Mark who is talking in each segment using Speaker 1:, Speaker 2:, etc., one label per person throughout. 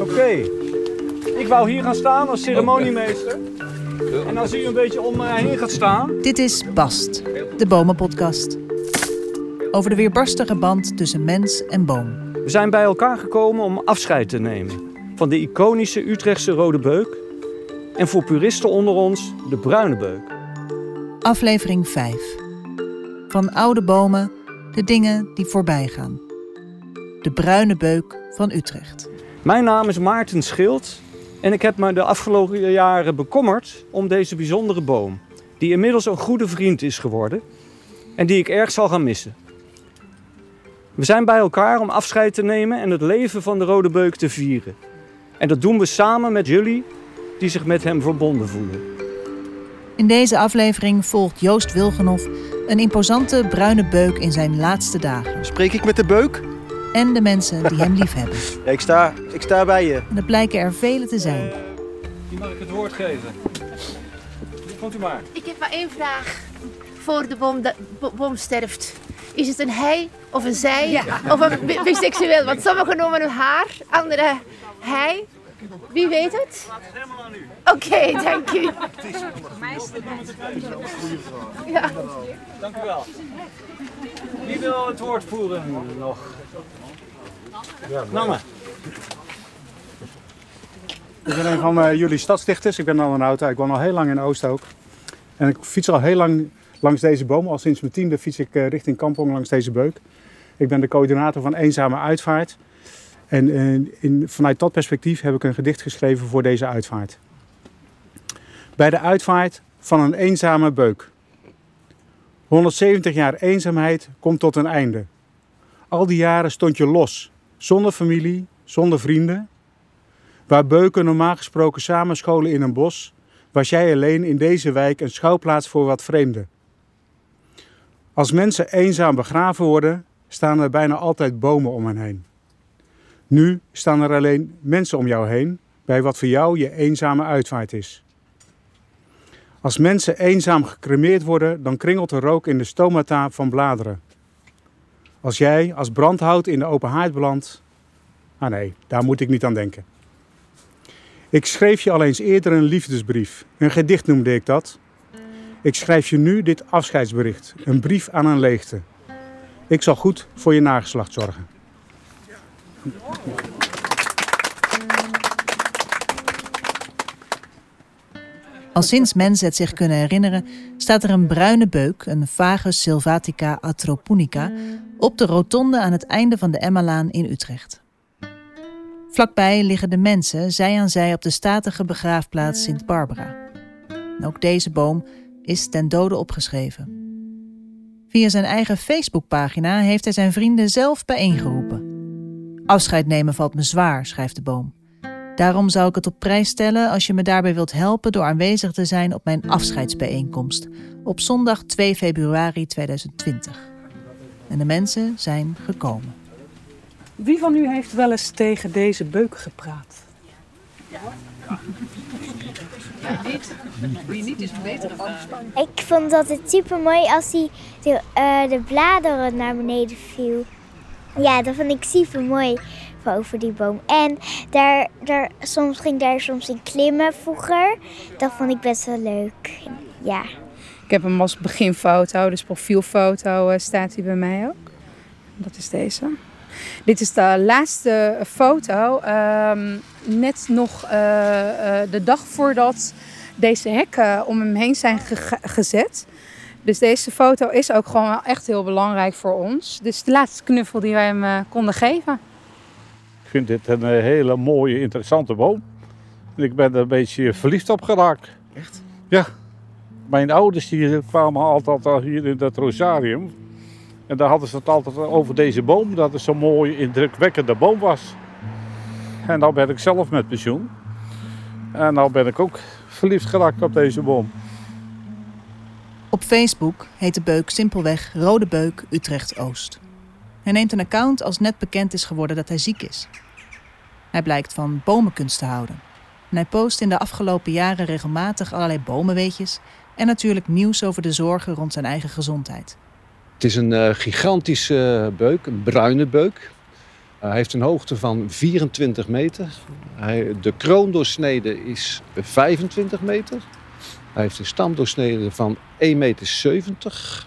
Speaker 1: Oké. Ik wou hier gaan staan als ceremoniemeester. En als u een beetje om mij heen gaat staan.
Speaker 2: Dit is Bast, de Bomenpodcast. Over de weerbarstige band tussen mens en boom.
Speaker 1: We zijn bij elkaar gekomen om afscheid te nemen van de iconische Utrechtse rode beuk. En voor puristen onder ons de bruine beuk.
Speaker 2: Aflevering 5. Van oude bomen, de dingen die voorbij gaan. De bruine beuk van Utrecht.
Speaker 1: Mijn naam is Maarten Schild en ik heb me de afgelopen jaren bekommerd om deze bijzondere boom, die inmiddels een goede vriend is geworden en die ik erg zal gaan missen. We zijn bij elkaar om afscheid te nemen en het leven van de rode beuk te vieren. En dat doen we samen met jullie die zich met hem verbonden voelen.
Speaker 2: In deze aflevering volgt Joost Wilgenhoff een imposante bruine beuk in zijn laatste dagen.
Speaker 3: Spreek ik met de beuk?
Speaker 2: En de mensen die hem liefhebben.
Speaker 3: Ja, ik sta, ik sta bij je.
Speaker 2: En er blijken er vele te zijn.
Speaker 1: Die mag ik het woord geven. Komt u maar.
Speaker 4: Ik heb maar één vraag voor de boom, de bo- boom sterft. Is het een hij of een zij of een bi- biseksueel? Want sommigen noemen hem haar, anderen hij. Wie weet het?
Speaker 1: Helemaal aan u.
Speaker 4: Oké, dank u. Ja.
Speaker 1: Dank u wel. Wie wil het woord voeren nog? Maar.
Speaker 5: Ik ben een van eh, jullie stadsdichters. Ik ben al een auto. Ik woon al heel lang in Oost ook. En ik fiets al heel lang langs deze boom. Al sinds mijn tiende fiets ik eh, richting Kampong langs deze beuk. Ik ben de coördinator van Eenzame Uitvaart. En eh, vanuit dat perspectief heb ik een gedicht geschreven voor deze uitvaart. Bij de uitvaart van een eenzame beuk. 170 jaar eenzaamheid komt tot een einde. Al die jaren stond je los, zonder familie, zonder vrienden. Waar beuken normaal gesproken samenscholen in een bos, was jij alleen in deze wijk een schouwplaats voor wat vreemden. Als mensen eenzaam begraven worden, staan er bijna altijd bomen om hen heen. Nu staan er alleen mensen om jou heen, bij wat voor jou je eenzame uitvaart is. Als mensen eenzaam gecremeerd worden, dan kringelt er rook in de stomata van bladeren. Als jij als brandhout in de open haard belandt, ah nee, daar moet ik niet aan denken. Ik schreef je al eens eerder een liefdesbrief. Een gedicht noemde ik dat. Ik schrijf je nu dit afscheidsbericht. Een brief aan een leegte. Ik zal goed voor je nageslacht zorgen.
Speaker 2: Al sinds mensen het zich kunnen herinneren, staat er een bruine beuk, een Vagus sylvatica atropunica, op de rotonde aan het einde van de Emmalaan in Utrecht. Vlakbij liggen de mensen zij aan zij op de statige begraafplaats Sint Barbara. Ook deze boom is ten dode opgeschreven. Via zijn eigen Facebookpagina heeft hij zijn vrienden zelf bijeengeroepen. Afscheid nemen valt me zwaar, schrijft de boom. Daarom zou ik het op prijs stellen als je me daarbij wilt helpen door aanwezig te zijn op mijn afscheidsbijeenkomst op zondag 2 februari 2020. En de mensen zijn gekomen.
Speaker 6: Wie van u heeft wel eens tegen deze beuk gepraat?
Speaker 7: Ik vond dat het super mooi als hij de, eh, de bladeren naar beneden viel. Ja, dat vond ik super mooi over die boom. En daar, daar, soms ging daar soms in klimmen vroeger. Dat vond ik best wel leuk. Ja.
Speaker 8: Ik heb hem als beginfoto, dus profielfoto eh, staat hij bij mij ook. Dat is deze. Dit is de laatste foto. ehm, net nog eh, eh, de dag voordat deze hekken om hem heen zijn gezet. Dus deze foto is ook gewoon wel echt heel belangrijk voor ons. Dus de laatste knuffel die wij hem konden geven.
Speaker 9: Ik vind dit een hele mooie, interessante boom. En ik ben er een beetje verliefd op geraakt.
Speaker 3: Echt?
Speaker 9: Ja. Mijn ouders die kwamen altijd al hier in dat rosarium. En daar hadden ze het altijd over deze boom. Dat het zo'n mooie, indrukwekkende boom was. En nou ben ik zelf met pensioen. En nou ben ik ook verliefd geraakt op deze boom.
Speaker 2: Op Facebook heet de beuk simpelweg Rode Beuk Utrecht Oost. Hij neemt een account als net bekend is geworden dat hij ziek is. Hij blijkt van bomenkunst te houden. En hij post in de afgelopen jaren regelmatig allerlei bomenweetjes en natuurlijk nieuws over de zorgen rond zijn eigen gezondheid.
Speaker 10: Het is een eh, gigantische beuk, een bruine beuk. Hij heeft een hoogte van 24 meter. Hij, de kroondoorsnede is 25 meter. Hij heeft een stamdoorsnede van 1,70 meter.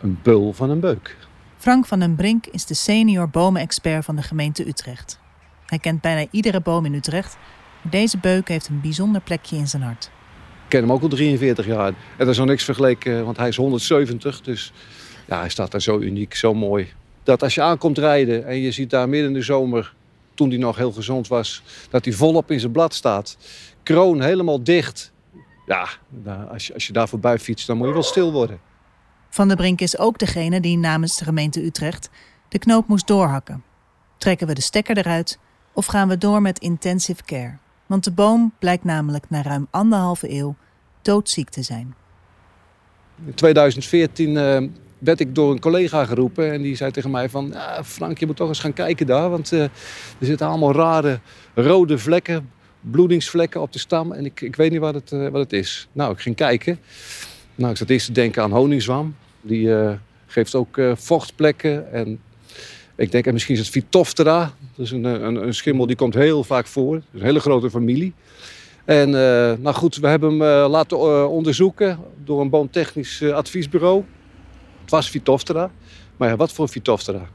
Speaker 10: Een beul van een beuk.
Speaker 2: Frank van den Brink is de senior bomenexpert van de gemeente Utrecht. Hij kent bijna iedere boom in Utrecht. Deze beuk heeft een bijzonder plekje in zijn hart.
Speaker 10: Ken hem ook al 43 jaar. En dat is nog niks vergeleken, want hij is 170. Dus ja, hij staat daar zo uniek, zo mooi. Dat als je aankomt rijden en je ziet daar midden in de zomer, toen hij nog heel gezond was, dat hij volop in zijn blad staat. Kroon helemaal dicht. Ja, nou, als je, als je daar voorbij fietst, dan moet je wel stil worden.
Speaker 2: Van der Brink is ook degene die namens de gemeente Utrecht de knoop moest doorhakken. Trekken we de stekker eruit of gaan we door met intensive care? Want de boom blijkt namelijk na ruim anderhalve eeuw doodziek te zijn.
Speaker 10: In 2014 eh, werd ik door een collega geroepen en die zei tegen mij van... "Ja, Frank, je moet toch eens gaan kijken daar, want eh, er zitten allemaal rare rode vlekken, bloedingsvlekken op de stam. En ik, ik weet niet wat het, eh, wat het is. Nou, ik ging kijken. Nou, ik zat eerst te denken aan honingzwam. Die geeft ook vochtplekken. En ik denk, en misschien is het Phytophthora. Is een, eh, een, een schimmel die komt heel vaak voor. Is een hele grote familie. En nou goed, we hebben hem eh, laten onderzoeken door een boomtechnisch adviesbureau. Het was Phytophthora. Maar ja, wat voor Phytophthora?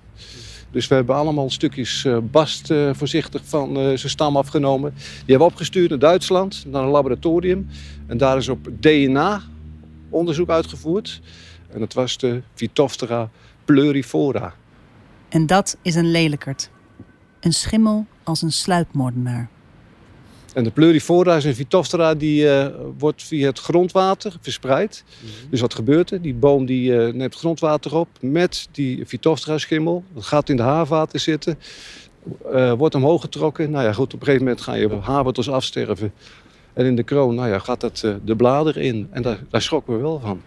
Speaker 10: Dus we hebben allemaal stukjes bast voorzichtig van zijn stam afgenomen. Die hebben we opgestuurd naar Duitsland, naar een laboratorium. En daar is op DNA onderzoek uitgevoerd. En dat was de Phytophthora pleurifora.
Speaker 2: En dat is een lelijkert. Een schimmel als een sluipmoordenaar.
Speaker 10: En de pleurifora is een Phytophthora die eh, wordt via het grondwater verspreid. Dus wat gebeurt er? Die boom die, eh, neemt grondwater op met die Phytophthora schimmel. Dat gaat in de haarvaten zitten. eh, wordt omhoog getrokken. Nou ja, goed, op een gegeven moment gaan je haarwortels afsterven. En in de kroon, nou ja, gaat dat de bladeren in. En daar, daar schrokken we wel van.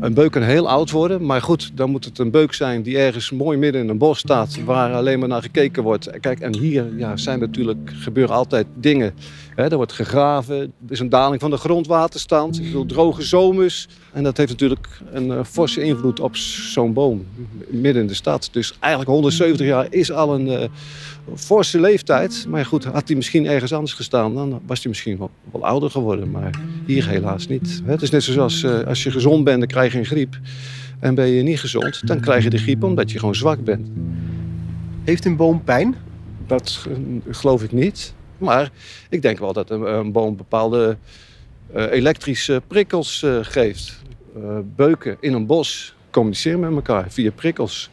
Speaker 10: Een beuk kan heel oud worden, maar goed, dan moet het een beuk zijn die ergens mooi midden in een bos staat, waar alleen maar naar gekeken wordt. Kijk, en hier ja, zijn natuurlijk, gebeuren altijd dingen. Hè, er wordt gegraven, er is een daling van de grondwaterstand, ik bedoel, droge zomers. En dat heeft natuurlijk een eh, forse invloed op zo'n boom, midden in de stad. Dus eigenlijk 170 jaar is al een eh, forse leeftijd. Maar goed, had hij misschien ergens anders gestaan, dan was hij misschien wel, wel ouder geworden. Maar hier helaas niet. Het is net zoals eh, als je gezond bent, dan krijg je een griep. En ben je niet gezond, dan krijg je de griep omdat je gewoon zwak bent.
Speaker 3: Heeft een boom pijn?
Speaker 10: Dat geloof ik niet. Maar ik denk wel dat een, een boom bepaalde eh, elektrische prikkels eh, geeft. Eh, beuken in een bos communiceren met elkaar via prikkels.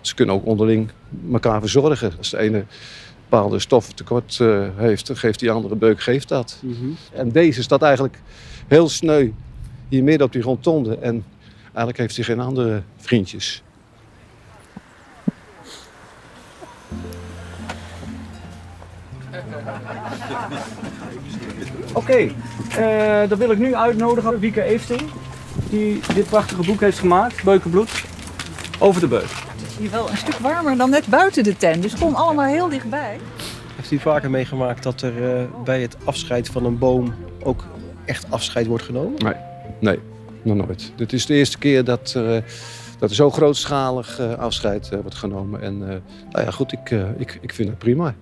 Speaker 10: Ze kunnen ook onderling elkaar verzorgen. Als de ene bepaalde stoffen tekort heeft, dan geeft die andere beuk geeft dat. En deze staat eigenlijk heel sneu hier midden op die rondtonde. En eigenlijk heeft hij geen andere vriendjes.
Speaker 1: Oké, eh, dan wil ik nu uitnodigen Wieke Eefting, die dit prachtige boek heeft gemaakt, Beukenbloed, over de beuk.
Speaker 6: Het is hier wel een stuk warmer dan net buiten de tent. Dus kom allemaal heel dichtbij.
Speaker 3: Heeft u vaker meegemaakt dat er eh, bij het afscheid van een boom ook echt afscheid wordt genomen?
Speaker 10: Nee, nee, nog nooit. Dit is de eerste keer dat er, eh, dat er zo grootschalig eh, afscheid wordt genomen. En eh, nou ja, goed, ik, eh, ik, ik vind het prima.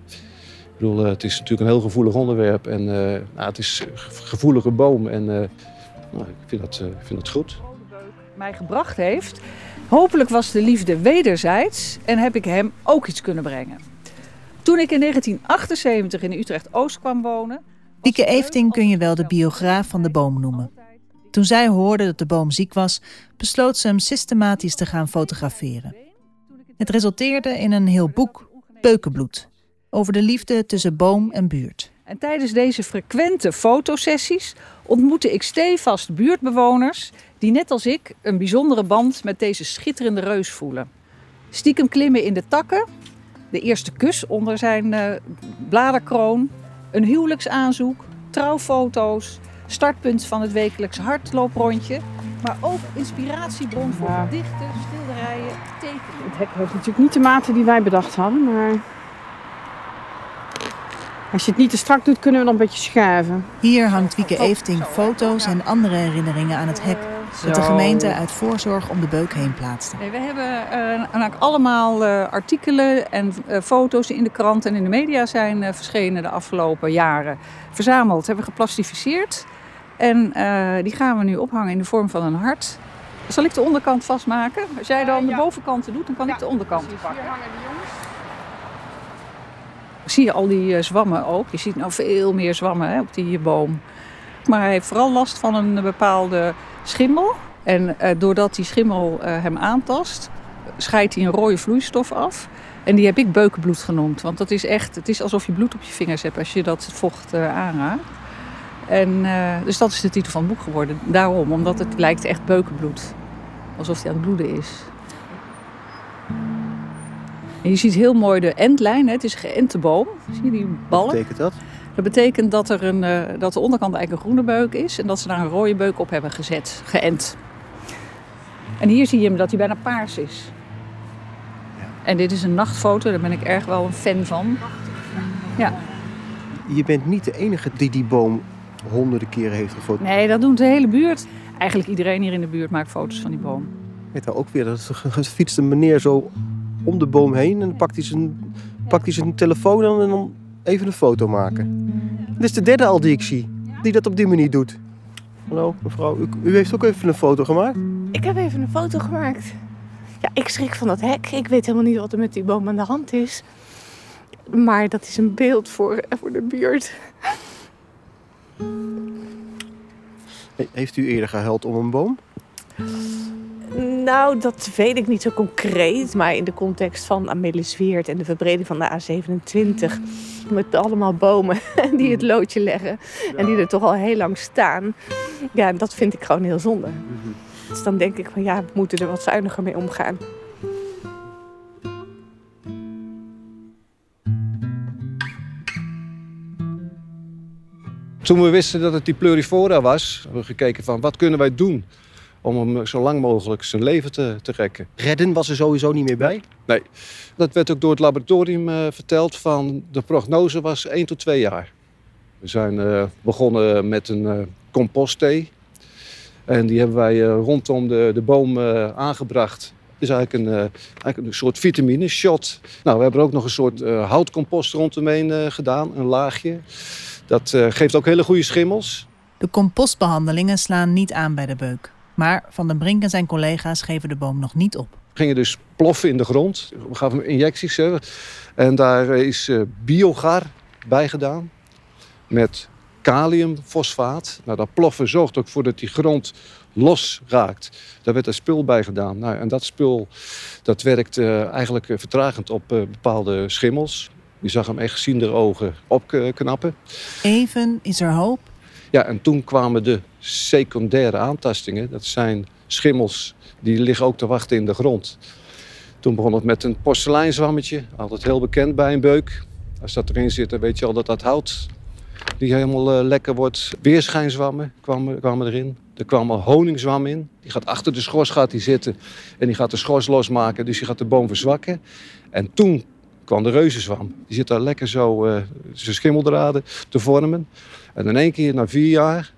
Speaker 10: Ik bedoel, eh, het is natuurlijk een heel gevoelig onderwerp. En eh, nou, het is een gevoelige boom. En eh, nou, ik, vind dat, eh, ik vind dat goed.
Speaker 6: Mij gebracht heeft. Hopelijk was de liefde wederzijds en heb ik hem ook iets kunnen brengen. Toen ik in 1978 in Utrecht-Oost kwam wonen...
Speaker 2: Wieke Eefting kun je wel de biograaf van de boom noemen. Toen zij hoorde dat de boom ziek was, besloot ze hem systematisch te gaan fotograferen. Het resulteerde in een heel boek, Beukenbloed, over de liefde tussen boom en buurt.
Speaker 6: En tijdens deze frequente fotosessies ontmoette ik stevast buurtbewoners die net als ik een bijzondere band met deze schitterende reus voelen. Stiekem klimmen in de takken, de eerste kus onder zijn eh, bladerkroon, een huwelijksaanzoek, trouwfoto's, startpunt van het wekelijks hardlooprondje, maar ook inspiratiebron voor
Speaker 11: Ja.
Speaker 6: gedichten, schilderijen, tekeningen.
Speaker 11: Het hek heeft natuurlijk niet de maten die wij bedacht hadden, maar... Als je het niet te strak doet, kunnen we nog een beetje schuiven.
Speaker 2: Hier hangt Wieke Eefting foto's en andere herinneringen aan het hek, dat de gemeente uit voorzorg om de beuk heen plaatste.
Speaker 6: Nee, we hebben eh, eigenlijk allemaal eh, artikelen en eh, foto's die in de krant en in de media zijn eh, verschenen de afgelopen jaren. Verzameld, hebben we geplastificeerd. En eh, die gaan we nu ophangen in de vorm van een hart. Zal ik de onderkant vastmaken? Als jij dan de bovenkanten doet, dan kan ik de onderkant pakken. Zie je al die eh, zwammen ook? Je ziet nou veel meer zwammen hè, op die boom. Maar hij heeft vooral last van een bepaalde schimmel. En eh, doordat die schimmel eh, hem aantast, scheidt hij een rode vloeistof af. En die heb ik beukenbloed genoemd. Want dat is echt, het is alsof je bloed op je vingers hebt als je dat vocht aanraakt. En, dus dat is de titel van het boek geworden. Daarom, omdat het lijkt echt beukenbloed. Alsof hij aan het bloeden is. En je ziet heel mooi de endlijn. Hè? Het is een geënte boom. Zie je die ballen?
Speaker 3: betekent dat?
Speaker 6: Dat betekent dat, er een, eh, dat de onderkant eigenlijk een groene beuk is. En dat ze daar een rode beuk op hebben gezet. Geënt. En hier zie je hem dat hij bijna paars is. En dit is een nachtfoto. Daar ben ik erg wel een fan van. Ja.
Speaker 3: Je bent niet de enige die die boom honderden keren heeft gefotografeerd.
Speaker 6: Nee, dat doet de hele buurt. Eigenlijk iedereen hier in de buurt maakt foto's van die boom.
Speaker 3: Weet nou ook weer, dat een meneer zo om de boom heen en dan pakt hij zijn, pakt hij zijn telefoon aan en dan even een foto maken. Dit is de derde al die ik zie, die dat op die manier doet. Hallo mevrouw, u, u heeft ook even een foto gemaakt?
Speaker 4: Ik heb even een foto gemaakt. Ja, ik schrik van dat hek. Ik weet helemaal niet wat er met die boom aan de hand is. Maar dat is een beeld voor, voor de buurt.
Speaker 3: He- Heeft u eerder gehuild om een boom?
Speaker 4: Nou, dat weet ik niet zo concreet. Maar in de context van Amelisweert en de verbreding van de A27. Met allemaal bomen die het loodje leggen. En die er toch al heel lang staan. Ja, dat vind ik gewoon heel zonde. Dus dan denk ik van ja, we moeten er wat zuiniger mee omgaan.
Speaker 10: Toen we wisten dat het die pleurifora was, hebben we gekeken van wat kunnen wij doen om hem zo lang mogelijk zijn leven te, te rekken.
Speaker 3: Redden was er sowieso niet meer bij?
Speaker 10: Nee, dat werd ook door het laboratorium eh, verteld van de prognose was 1 tot 2 jaar. We zijn eh, begonnen met een eh compostthee. En die hebben wij eh, rondom de, de boom eh, aangebracht. Het is eigenlijk een, eh, eigenlijk een soort vitamine shot. Nou, we hebben er ook nog een soort eh, houtcompost rondomheen eh, gedaan, een laagje. Dat eh, geeft ook hele goede schimmels.
Speaker 2: De compostbehandelingen slaan niet aan bij de beuk. Maar Van den Brink en zijn collega's geven de boom nog niet op.
Speaker 10: We gingen dus ploffen in de grond. We gaven hem injecties. Hè. En daar is eh, biogar bij gedaan. Met kaliumfosfaat. Nou, dat ploffen zorgt ook voor dat die grond los raakt. Daar werd er spul bij gedaan. Nou, en dat spul dat werkt eh, eigenlijk eh, vertragend op eh, bepaalde schimmels. Je zag hem echt zien ogen opknappen.
Speaker 2: Even is er hoop.
Speaker 10: Ja, en toen kwamen de secundaire aantastingen. Dat zijn schimmels die liggen ook te wachten in de grond. Toen begon het met een porseleinzwammetje. Altijd heel bekend bij een beuk. Als dat erin zit, dan weet je al dat dat hout die helemaal eh, lekker wordt. Weerschijnzwammen kwamen, kwamen erin. Er kwam een honingzwam in. Die gaat achter de schors gaat die zitten. En die gaat de schors losmaken. Dus die gaat de boom verzwakken. En toen kwam de reuzenzwam. Die zit daar lekker zo eh, zijn schimmeldraden te vormen. En in één keer na vier jaar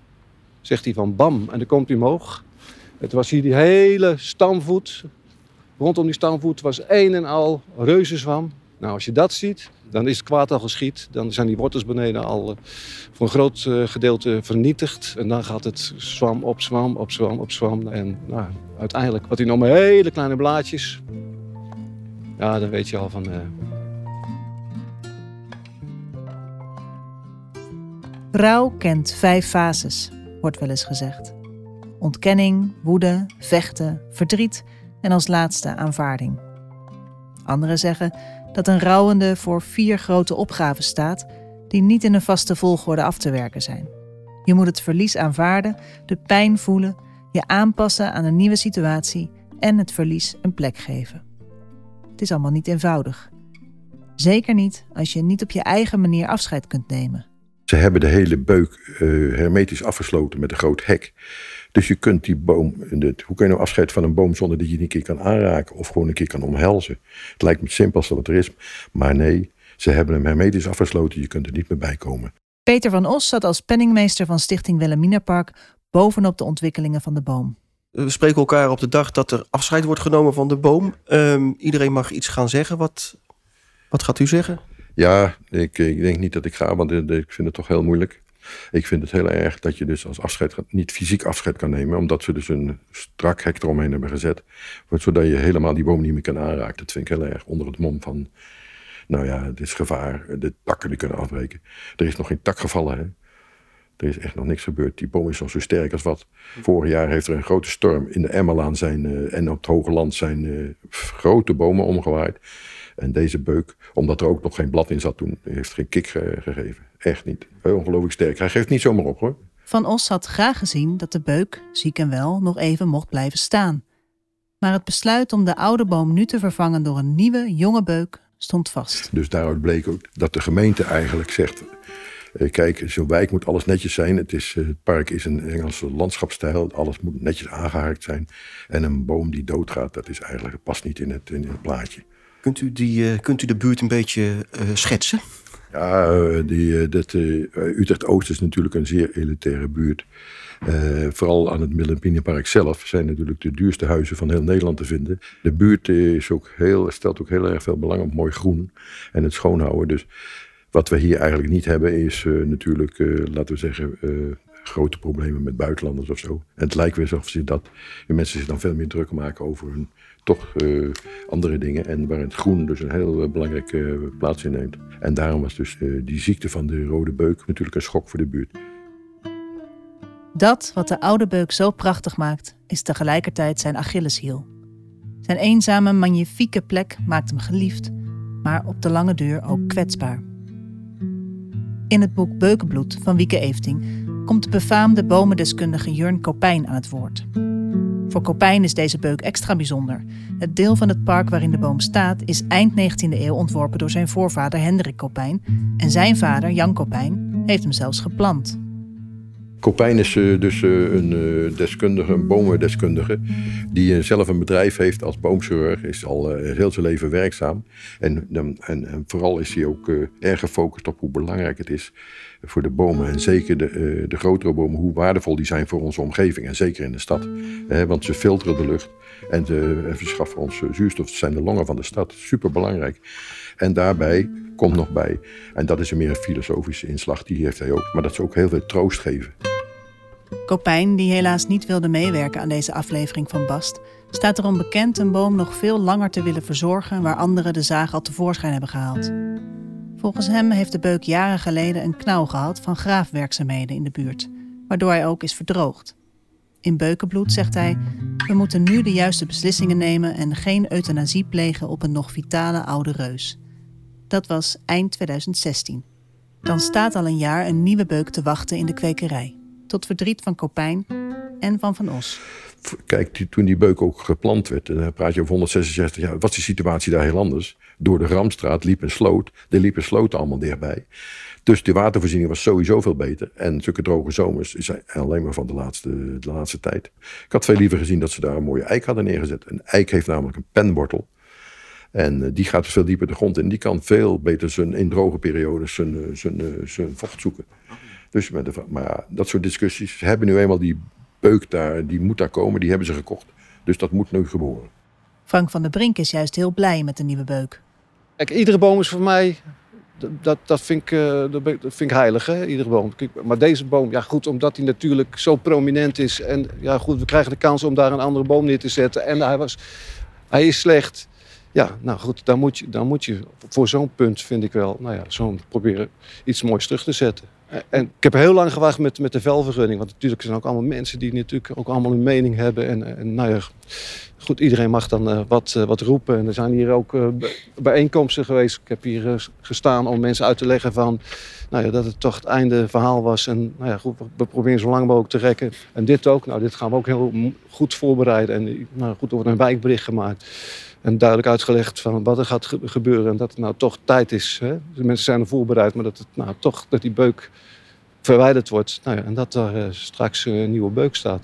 Speaker 10: zegt hij van bam. En dan komt hij omhoog. Het was hier die hele stamvoet. Rondom die stamvoet was één en al reuzenzwam. Nou, als je dat ziet, dan is het kwaad al geschied. Dan zijn die wortels beneden al eh, voor een groot eh, gedeelte vernietigd. En dan gaat het zwam op zwam op zwam op zwam. En nou, uiteindelijk had hij nog maar hele kleine blaadjes. Ja, dan weet je al van... eh,
Speaker 2: Rouw kent vijf fases, wordt wel eens gezegd. Ontkenning, woede, vechten, verdriet en als laatste aanvaarding. Anderen zeggen dat een rouwende voor vier grote opgaven staat die niet in een vaste volgorde af te werken zijn. Je moet het verlies aanvaarden, de pijn voelen, je aanpassen aan een nieuwe situatie en het verlies een plek geven. Het is allemaal niet eenvoudig. Zeker niet als je niet op je eigen manier afscheid kunt nemen.
Speaker 12: Ze hebben de hele beuk eh, hermetisch afgesloten met een groot hek. Dus je kunt die boom. de- hoe kun je nou afscheid van een boom zonder dat je die een keer kan aanraken of gewoon een keer kan omhelzen? Het lijkt me het simpelste wat er is. Maar nee, ze hebben hem hermetisch afgesloten. Je kunt er niet meer bij komen.
Speaker 2: Peter van Os zat als penningmeester van Stichting Wilhelminapark bovenop de ontwikkelingen van de boom.
Speaker 3: We spreken elkaar op de dag dat er afscheid wordt genomen van de boom. Ehm, iedereen mag iets gaan zeggen. Wat, wat gaat u zeggen?
Speaker 12: Ja, ik, ik denk niet dat ik ga, want ik vind het toch heel moeilijk. Ik vind het heel erg dat je dus als afscheid niet fysiek afscheid kan nemen, omdat ze dus een strak hek eromheen hebben gezet, zodat je helemaal die boom niet meer kan aanraken. Dat vind ik heel erg onder het mom van, nou ja, het is gevaar, de takken die kunnen afbreken. Er is nog geen tak gevallen, hè. Er is echt nog niks gebeurd. Die boom is nog zo sterk als wat. Vorig jaar heeft er een grote storm in de Emmerlaan zijn, eh, en op het Hoge Land zijn eh, grote bomen omgewaaid. En deze beuk, omdat er ook nog geen blad in zat toen, heeft geen kick ge- gegeven. Echt niet. Ongelooflijk sterk. Hij geeft niet zomaar op hoor.
Speaker 2: Van Os had graag gezien dat de beuk, ziek en wel, nog even mocht blijven staan. Maar het besluit om de oude boom nu te vervangen door een nieuwe, jonge beuk stond vast.
Speaker 12: Dus daaruit bleek ook dat de gemeente eigenlijk zegt... eh, kijk, zo'n wijk moet alles netjes zijn. Het, is, eh, het park is een Engelse landschapstijl. Alles moet netjes aangehaakt zijn. En een boom die doodgaat, dat is eigenlijk, past niet in het, in het plaatje.
Speaker 3: Kunt u, die, eh, kunt u de buurt een beetje eh, schetsen?
Speaker 12: Ja, eh, die, dat, Utrecht-Oost is natuurlijk een zeer elitaire buurt. Eh, vooral aan het Middelpinienpark zelf zijn natuurlijk de duurste huizen van heel Nederland te vinden. De buurt is ook heel, stelt ook heel erg veel belang op mooi groen en het schoonhouden. Dus wat we hier eigenlijk niet hebben is natuurlijk, laten we zeggen, grote problemen met buitenlanders of zo. En het lijkt weer alsof ze dat, de mensen zich dan veel meer druk maken over hun toch eh, andere dingen. En waar het groen dus een heel eh, belangrijke eh, plaats inneemt. En daarom was dus die ziekte van de rode beuk natuurlijk een schok voor de buurt.
Speaker 2: Dat wat de oude beuk zo prachtig maakt, is tegelijkertijd zijn Achilleshiel. Zijn eenzame, magnifieke plek maakt hem geliefd, maar op de lange duur ook kwetsbaar. In het boek Beukenbloed van Wieke Efting komt de befaamde bomendeskundige Jurn Kopijn aan het woord. Voor Kopijn is deze beuk extra bijzonder. Het deel van het park waarin de boom staat is eind 19e eeuw ontworpen door zijn voorvader Hendrik Kopijn en zijn vader Jan Kopijn heeft hem zelfs geplant.
Speaker 12: Kopijn is eh, dus eh, een eh, deskundige, een bomendeskundige, die zelf een bedrijf heeft als boomchirurg, is al heel zijn leven werkzaam. En, en, vooral is hij ook erg gefocust op hoe belangrijk het is voor de bomen. En zeker de, eh, de grotere bomen, hoe waardevol die zijn voor onze omgeving. En zeker in de stad. Eh, want ze filteren de lucht en, ze- en verschaffen ons eh, zuurstof. Het zijn de longen van de stad. Super belangrijk. En daarbij komt nog bij, en dat is een meer filosofische inslag, die heeft hij ook, maar dat ze ook heel veel troost geven.
Speaker 2: Kopijn, die helaas niet wilde meewerken aan deze aflevering van Bast, staat erom bekend een boom nog veel langer te willen verzorgen waar anderen de zaag al tevoorschijn hebben gehaald. Volgens hem heeft de beuk jaren geleden een knauw gehad van graafwerkzaamheden in de buurt, waardoor hij ook is verdroogd. In Beukenbloed zegt hij: We moeten nu de juiste beslissingen nemen en geen euthanasie plegen op een nog vitale oude reus. Dat was eind 2016. Dan staat al een jaar een nieuwe beuk te wachten in de kwekerij. Tot verdriet van Kopijn en van Van Os.
Speaker 12: Kijk, toen die beuk ook geplant werd, dan praat je over 166 jaar, was die situatie daar heel anders. Door de Ramstraat liep een sloot, er liepen sloten allemaal dichtbij. Dus de watervoorziening was sowieso veel beter. En zulke droge zomers is alleen maar van de laatste, de laatste tijd. Ik had veel liever gezien dat ze daar een mooie eik hadden neergezet. Een eik heeft namelijk een penwortel. En eh, die gaat veel dieper de grond in. Die kan veel beter zijn, in droge periodes zijn, eh, zijn, eh, zijn vocht zoeken. Dus met de, maar ja, dat soort discussies. Ze hebben nu eenmaal die beuk daar, die moet daar komen, die hebben ze gekocht. Dus dat moet nu geboren.
Speaker 2: Frank van der Brink is juist heel blij met de nieuwe beuk.
Speaker 10: Kijk, iedere boom is voor mij, dat, dat, vind, ik, eh, ik- dat vind ik heilig, hè? iedere boom. Maar deze boom, ja goed, omdat hij natuurlijk zo prominent is. En ja goed, we krijgen de kans om daar een andere boom neer te zetten. En hij, was, hij is slecht. Ja, nou goed, dan moet je, dan moet je voor zo'n punt, vind ik wel, nou ja, zo'n proberen iets moois terug te zetten. En ik heb heel lang gewacht met, met de velvergunning. Want natuurlijk zijn ook allemaal mensen die natuurlijk ook allemaal een mening hebben. En, en nou ja, goed, iedereen mag dan eh, wat, eh, wat roepen. En er zijn hier ook eh, bij- bijeenkomsten geweest. Ik heb hier eh, gestaan om mensen uit te leggen van... Nou ja, dat het toch het einde verhaal was. En nou ja, goed, we, proberen zo lang mogelijk te rekken. En dit ook. Nou, dit gaan we ook heel goed voorbereiden. En eh, nou goed, er wordt een wijkbericht gemaakt. En duidelijk uitgelegd van wat er gaat ge- gebeuren. En dat het nou toch tijd is. Hè? De mensen zijn er voorbereid, maar dat het nou toch dat die beuk verwijderd wordt. Nou ja, en dat er eh, straks een nieuwe beuk staat.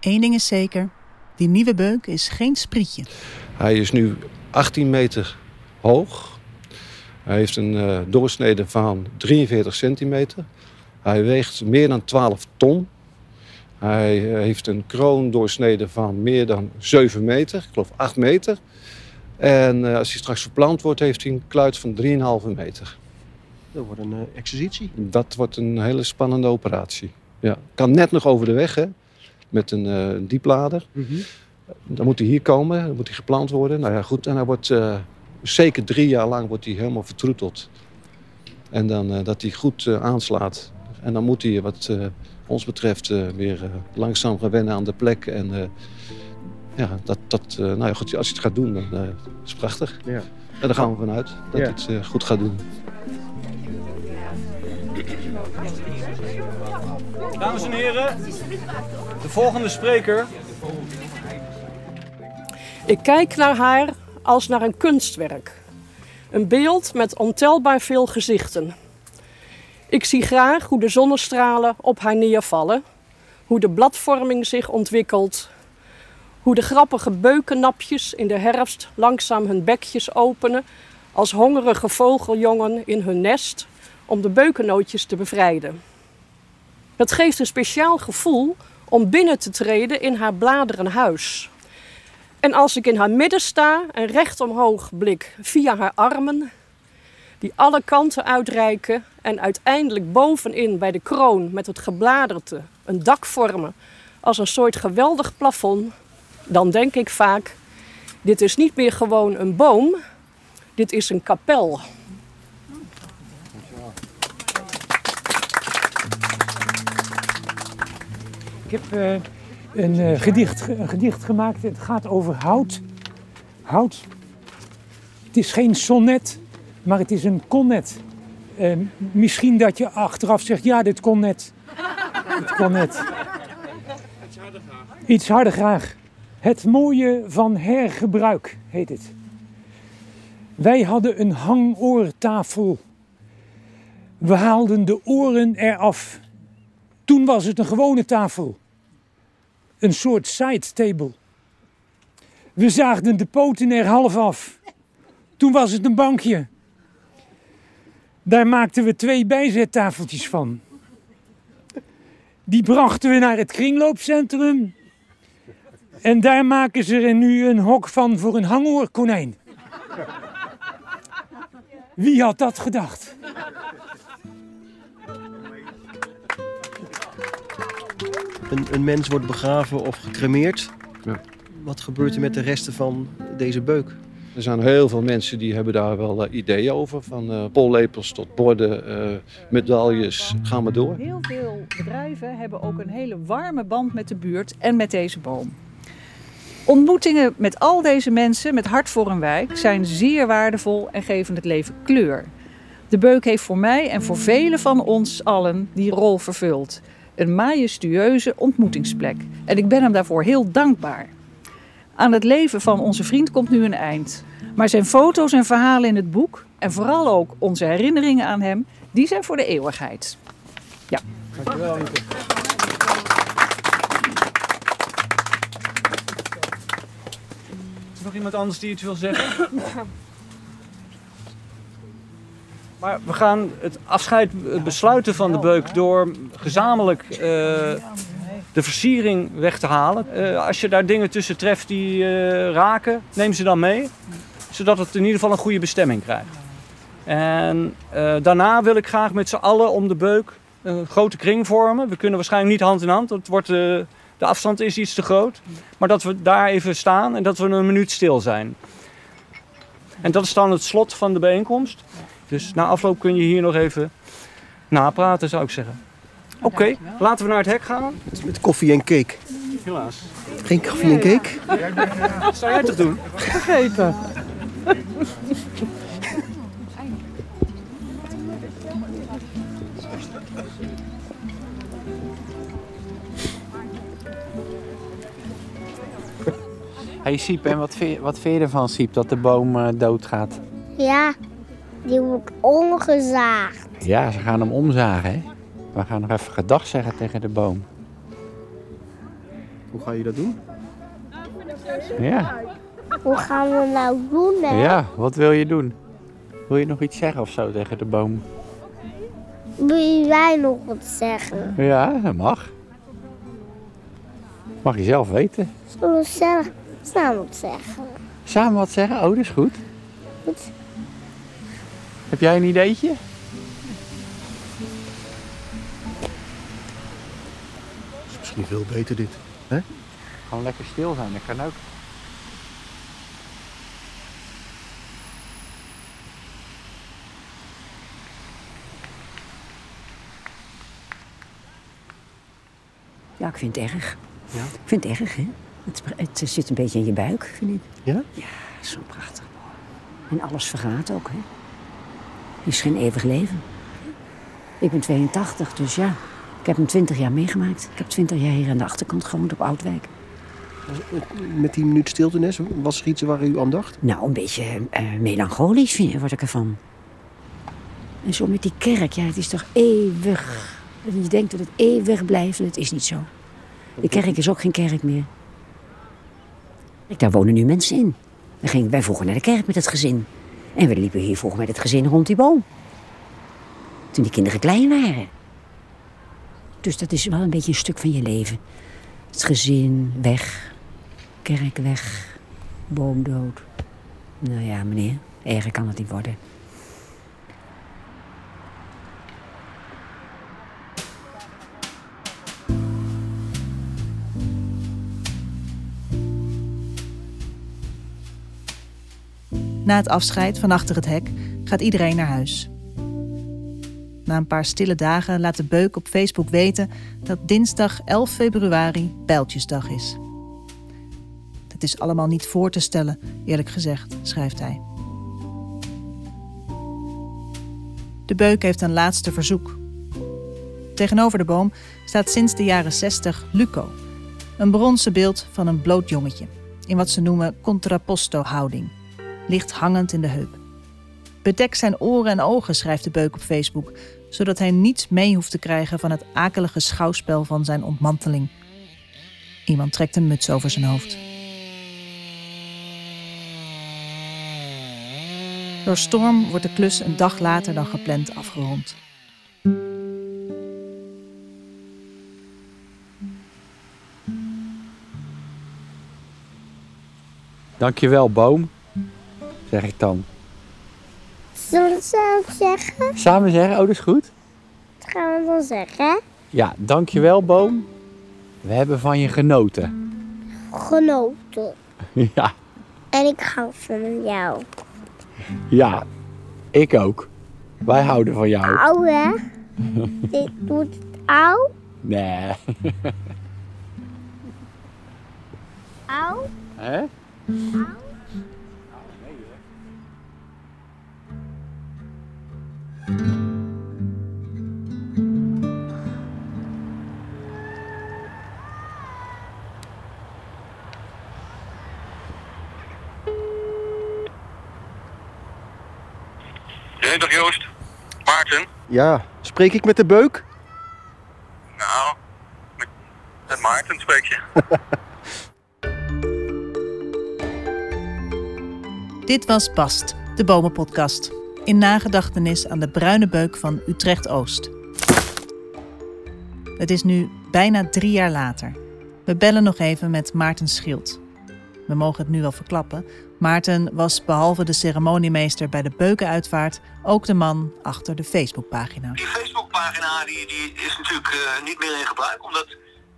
Speaker 2: Eén ding is zeker, die nieuwe beuk is geen sprietje.
Speaker 10: Hij is nu 18 meter hoog. Hij heeft een eh, doorsnede van 43 centimeter. Hij weegt meer dan 12 ton. Hij eh, heeft een kroondoorsnede van meer dan 7 meter, ik geloof 8 meter. En eh, als hij straks verplant wordt, heeft hij een kluit van 3,5 meter.
Speaker 3: Dat wordt een uh, exercitie.
Speaker 10: Dat wordt een hele spannende operatie. Ja. Kan net nog over de weg, hè? Met een uh, dieplader.
Speaker 3: Mm -hmm.
Speaker 10: Dan moet hij hier komen, dan moet hij geplant worden. Nou ja, goed. En hij wordt uh, zeker drie jaar lang wordt hij helemaal vertroeteld. En dan uh, dat hij goed aanslaat. En dan moet hij, wat ons betreft, weer langzaam gaan wennen aan de plek. En ja, dat, dat, nou ja, goed, als hij het gaat doen, dan is het prachtig.
Speaker 3: Ja.
Speaker 10: En daar gaan we vanuit dat
Speaker 3: Ja.
Speaker 10: het goed gaat doen.
Speaker 1: Dames en heren, de volgende spreker.
Speaker 13: Ik kijk naar haar als naar een kunstwerk. Een beeld met ontelbaar veel gezichten. Ik zie graag hoe de zonnestralen op haar neervallen, hoe de bladvorming zich ontwikkelt, hoe de grappige beukennapjes in de herfst langzaam hun bekjes openen als hongerige vogeljongen in hun nest om de beukennootjes te bevrijden. Het geeft een speciaal gevoel om binnen te treden in haar bladeren huis. En als ik in haar midden sta en recht omhoog blik via haar armen, die alle kanten uitreiken en uiteindelijk bovenin bij de kroon met het gebladerte een dak vormen als een soort geweldig plafond, dan denk ik vaak: dit is niet meer gewoon een boom, dit is een kapel.
Speaker 14: Ik heb eh, een, eh, gedicht, een gedicht gemaakt. Het gaat over hout. Hout. Het is geen sonnet, maar het is een connet. Eh, misschien dat je achteraf zegt, ja, dit kon net. Het kon net. Iets harder graag. Het mooie van hergebruik heet het. Wij hadden een hangoortafel. We haalden de oren eraf. Toen was het een gewone tafel. Een soort side table. We zaagden de poten er half af. Toen was het een bankje. Daar maakten we twee bijzettafeltjes van. Die brachten we naar het kringloopcentrum. En daar maken ze er nu een hok van voor een hangoorkonijn. Wie had dat gedacht?
Speaker 3: Een, een mens wordt begraven of gecremeerd.
Speaker 10: Ja.
Speaker 3: Wat gebeurt er met de resten van deze beuk?
Speaker 10: Er zijn heel veel mensen die hebben daar wel eh, ideeën over. Van eh pollepels tot borden, eh, medailles, ga maar door.
Speaker 6: Heel veel bedrijven hebben ook een hele warme band met de buurt en met deze boom. Ontmoetingen met al deze mensen met hart voor een wijk zijn zeer waardevol en geven het leven kleur. De beuk heeft voor mij en voor velen van ons allen die rol vervuld. Een majestueuze ontmoetingsplek. En ik ben hem daarvoor heel dankbaar. Aan het leven van onze vriend komt nu een eind. Maar zijn foto's en verhalen in het boek, en vooral ook onze herinneringen aan hem, die zijn voor de eeuwigheid. Ja.
Speaker 1: Dankjewel, nog iemand anders die iets wil zeggen? Maar we gaan het afscheid besluiten van de beuk door gezamenlijk eh, de versiering weg te halen. Eh, als je daar dingen tussen treft die eh, raken, neem ze dan mee. Zodat het in ieder geval een goede bestemming krijgt. En eh, daarna wil ik graag met z'n allen om de beuk een grote kring vormen. We kunnen waarschijnlijk niet hand in hand, het wordt, eh, de afstand is iets te groot. Maar dat we daar even staan en dat we een minuut stil zijn. En dat is dan het slot van de bijeenkomst. Dus na afloop kun je hier nog even napraten, zou ik zeggen. Oké, laten we naar het hek gaan.
Speaker 3: Met koffie en cake.
Speaker 1: Helaas.
Speaker 3: Geen koffie en cake?
Speaker 1: Wat zou jij toch doen?
Speaker 11: Vergeten.
Speaker 15: Hey Siep, en wat vind, wat vind je ervan, Siep, dat de boom eh, doodgaat?
Speaker 7: Ja, die wordt omgezaagd.
Speaker 15: Ja, ze gaan hem omzagen, hè? We gaan nog even gedag zeggen tegen de boom.
Speaker 3: Hoe ga je dat doen?
Speaker 15: Ja,
Speaker 7: Hoe gaan we nou doen, hè?
Speaker 15: ja, wat wil je doen? Wil je nog iets zeggen of zo tegen de boom?
Speaker 7: Wil jij nog wat zeggen?
Speaker 15: Ja, dat mag. Mag je zelf weten.
Speaker 7: Zullen we zelf samen wat zeggen?
Speaker 15: Samen wat zeggen? Oh, dat is goed.
Speaker 7: Goed.
Speaker 15: Heb jij een ideetje?
Speaker 3: is misschien veel beter dit. Hè?
Speaker 15: Gewoon lekker stil zijn, dat kan ook.
Speaker 16: Ja, ik vind het erg.
Speaker 3: Ja?
Speaker 16: Ik vind het erg, hè? Het, het zit een beetje in je buik, vind ik.
Speaker 3: Ja?
Speaker 16: Ja, zo prachtig. En alles vergaat ook, hè? Het is geen eeuwig leven. Ik ben 82, dus ja. Ik heb hem 20 jaar meegemaakt. Ik heb 20 jaar hier aan de achterkant gewoond op Oudwijk.
Speaker 3: Met die minuut stilte, Nes, was er iets waar u aan dacht?
Speaker 16: Nou, een beetje eh, melancholisch vind, word ik ervan. En zo met die kerk, ja, het is toch eeuwig. Je denkt dat het eeuwig blijft, en het is niet zo. De kerk is ook geen kerk meer. Daar wonen nu mensen in. Dan gingen wij vroeger naar de kerk met het gezin. En we liepen hier vroeger met het gezin rond die boom. Toen die kinderen klein waren. Dus dat is wel een beetje een stuk van je leven. Het gezin weg, kerk weg, boom dood. Nou ja, meneer, erger kan het niet worden.
Speaker 2: Na het afscheid van achter het hek gaat iedereen naar huis. Na een paar stille dagen laat de beuk op Facebook weten dat dinsdag 11 februari Pijltjesdag is. Het is allemaal niet voor te stellen, eerlijk gezegd, schrijft hij. De beuk heeft een laatste verzoek. Tegenover de boom staat sinds de jaren 60 Luco, een bronzen beeld van een bloot jongetje, in wat ze noemen contrapposto-houding, licht hangend in de heup. Bedek zijn oren en ogen, schrijft de beuk op Facebook, zodat hij niets mee hoeft te krijgen van het akelige schouwspel van zijn ontmanteling. Iemand trekt een muts over zijn hoofd. Door storm wordt de klus een dag later dan gepland afgerond.
Speaker 15: Dankjewel, boom. Zeg ik dan.
Speaker 7: Zullen we het samen zeggen?
Speaker 15: Samen zeggen, oh, dat is goed.
Speaker 7: Wat gaan we dan zeggen?
Speaker 15: Ja, dankjewel, boom. We hebben van je genoten.
Speaker 7: Genoten.
Speaker 15: ja,
Speaker 7: En ik hou van jou.
Speaker 15: ja. Ik ook. Wij houden van jou.
Speaker 7: Auw, hè? Dit doet het auw.
Speaker 15: Nee.
Speaker 7: Auw.
Speaker 15: Hè?
Speaker 17: Nee, dag Joost. Maarten.
Speaker 3: Ja, spreek ik met de beuk?
Speaker 17: Nou, met, met Maarten spreek je.
Speaker 2: Dit was Bast, de Bomenpodcast. In nagedachtenis aan de bruine beuk van Utrecht-Oost. Het is nu bijna drie jaar later. We bellen nog even met Maarten Schild. We mogen het nu wel verklappen. Maarten was behalve de ceremoniemeester bij de beukenuitvaart ook de man achter de Facebookpagina.
Speaker 17: Die Facebookpagina die, die is natuurlijk eh, niet meer in gebruik, omdat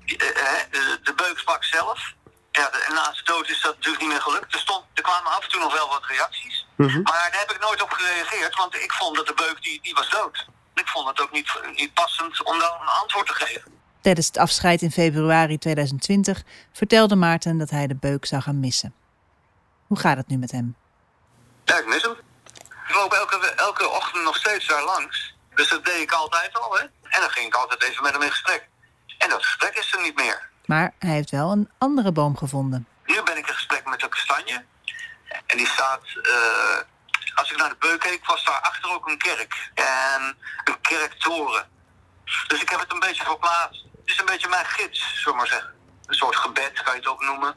Speaker 17: eh, eh, de, de beuk sprak zelf. Ja, de, na zijn dood is dat natuurlijk niet meer gelukt. Er, stond, er kwamen af en toe nog wel wat reacties. Maar daar heb ik nooit op gereageerd, want ik vond dat de beuk die, die was dood. Ik vond het ook niet, niet passend om dan een antwoord te geven.
Speaker 2: Tijdens het afscheid in februari 2020 vertelde Maarten dat hij de beuk zou gaan missen. Hoe gaat het nu met hem?
Speaker 17: Ja, ik mis hem. Ik loop elke, elke ochtend nog steeds daar langs. Dus dat deed ik altijd al, hè. En dan ging ik altijd even met hem in gesprek. En dat gesprek is er niet meer.
Speaker 2: Maar hij heeft wel een andere boom gevonden.
Speaker 17: Nu ben ik in gesprek met de kastanje. En die staat... eh, als ik naar de beuk keek, was daar achter ook een kerk. En een kerktoren. Dus ik heb het een beetje verplaatst. Het is een beetje mijn gids, zullen we maar zeggen. Een soort gebed, kan je het ook noemen.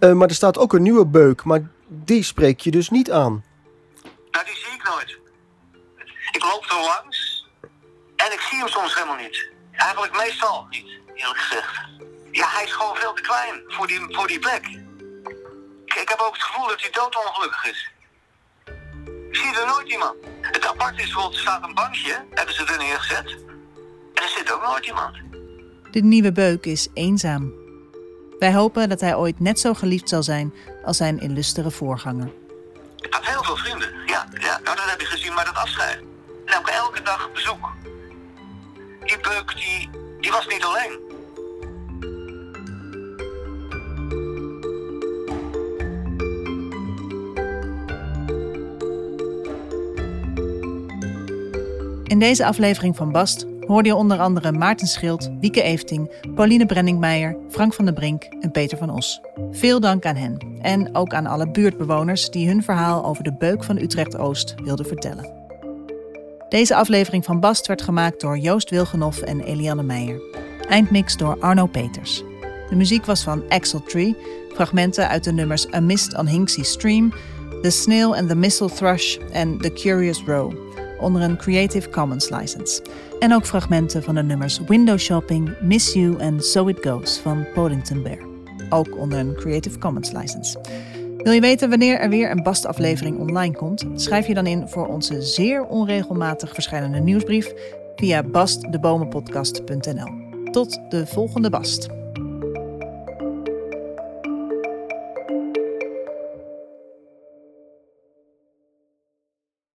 Speaker 3: Eh, maar er staat ook een nieuwe beuk, maar die spreek je dus niet aan.
Speaker 17: Nou, die zie ik nooit. Ik loop er langs en ik zie hem soms helemaal niet. Eigenlijk meestal niet, eerlijk gezegd. Ja, hij is gewoon veel te klein voor die, voor die plek. Ik, ik heb ook het gevoel dat hij doodongelukkig is. Ik zie er nooit iemand. Het apart is bijvoorbeeld, er staat een bankje, hebben ze er neergezet. En er zit ook nooit iemand.
Speaker 2: De nieuwe beuk is eenzaam. Wij hopen dat hij ooit net zo geliefd zal zijn als zijn illustere voorganger.
Speaker 17: Ik had heel veel vrienden. Ja, ja nou, dat heb je gezien bij dat afscheid. En elke dag bezoek. Die beuk, die, die was niet alleen.
Speaker 2: In deze aflevering van Bast hoorde je onder andere Maarten Schild, Wieke Efting, Pauline Brenningmeijer, Frank van der Brink en Peter van Os. Veel dank aan hen en ook aan alle buurtbewoners die hun verhaal over de beuk van Utrecht-Oost wilden vertellen. Deze aflevering van Bast werd gemaakt door Joost Wilgenhoff en Eliane Meijer. Eindmix door Arno Peters. De muziek was van Axel Tree, fragmenten uit de nummers A Mist on Hinksey Stream, The Snail and the Missile Thrush en The Curious Row onder een Creative Commons license. En ook fragmenten van de nummers Window Shopping, Miss You en So It Goes van Poddington Bear. Ook onder een Creative Commons license. Wil je weten wanneer er weer een Bast-aflevering online komt? Schrijf je dan in voor onze zeer onregelmatig verschijnende nieuwsbrief via bastdebomenpodcast.nl. Tot de volgende Bast.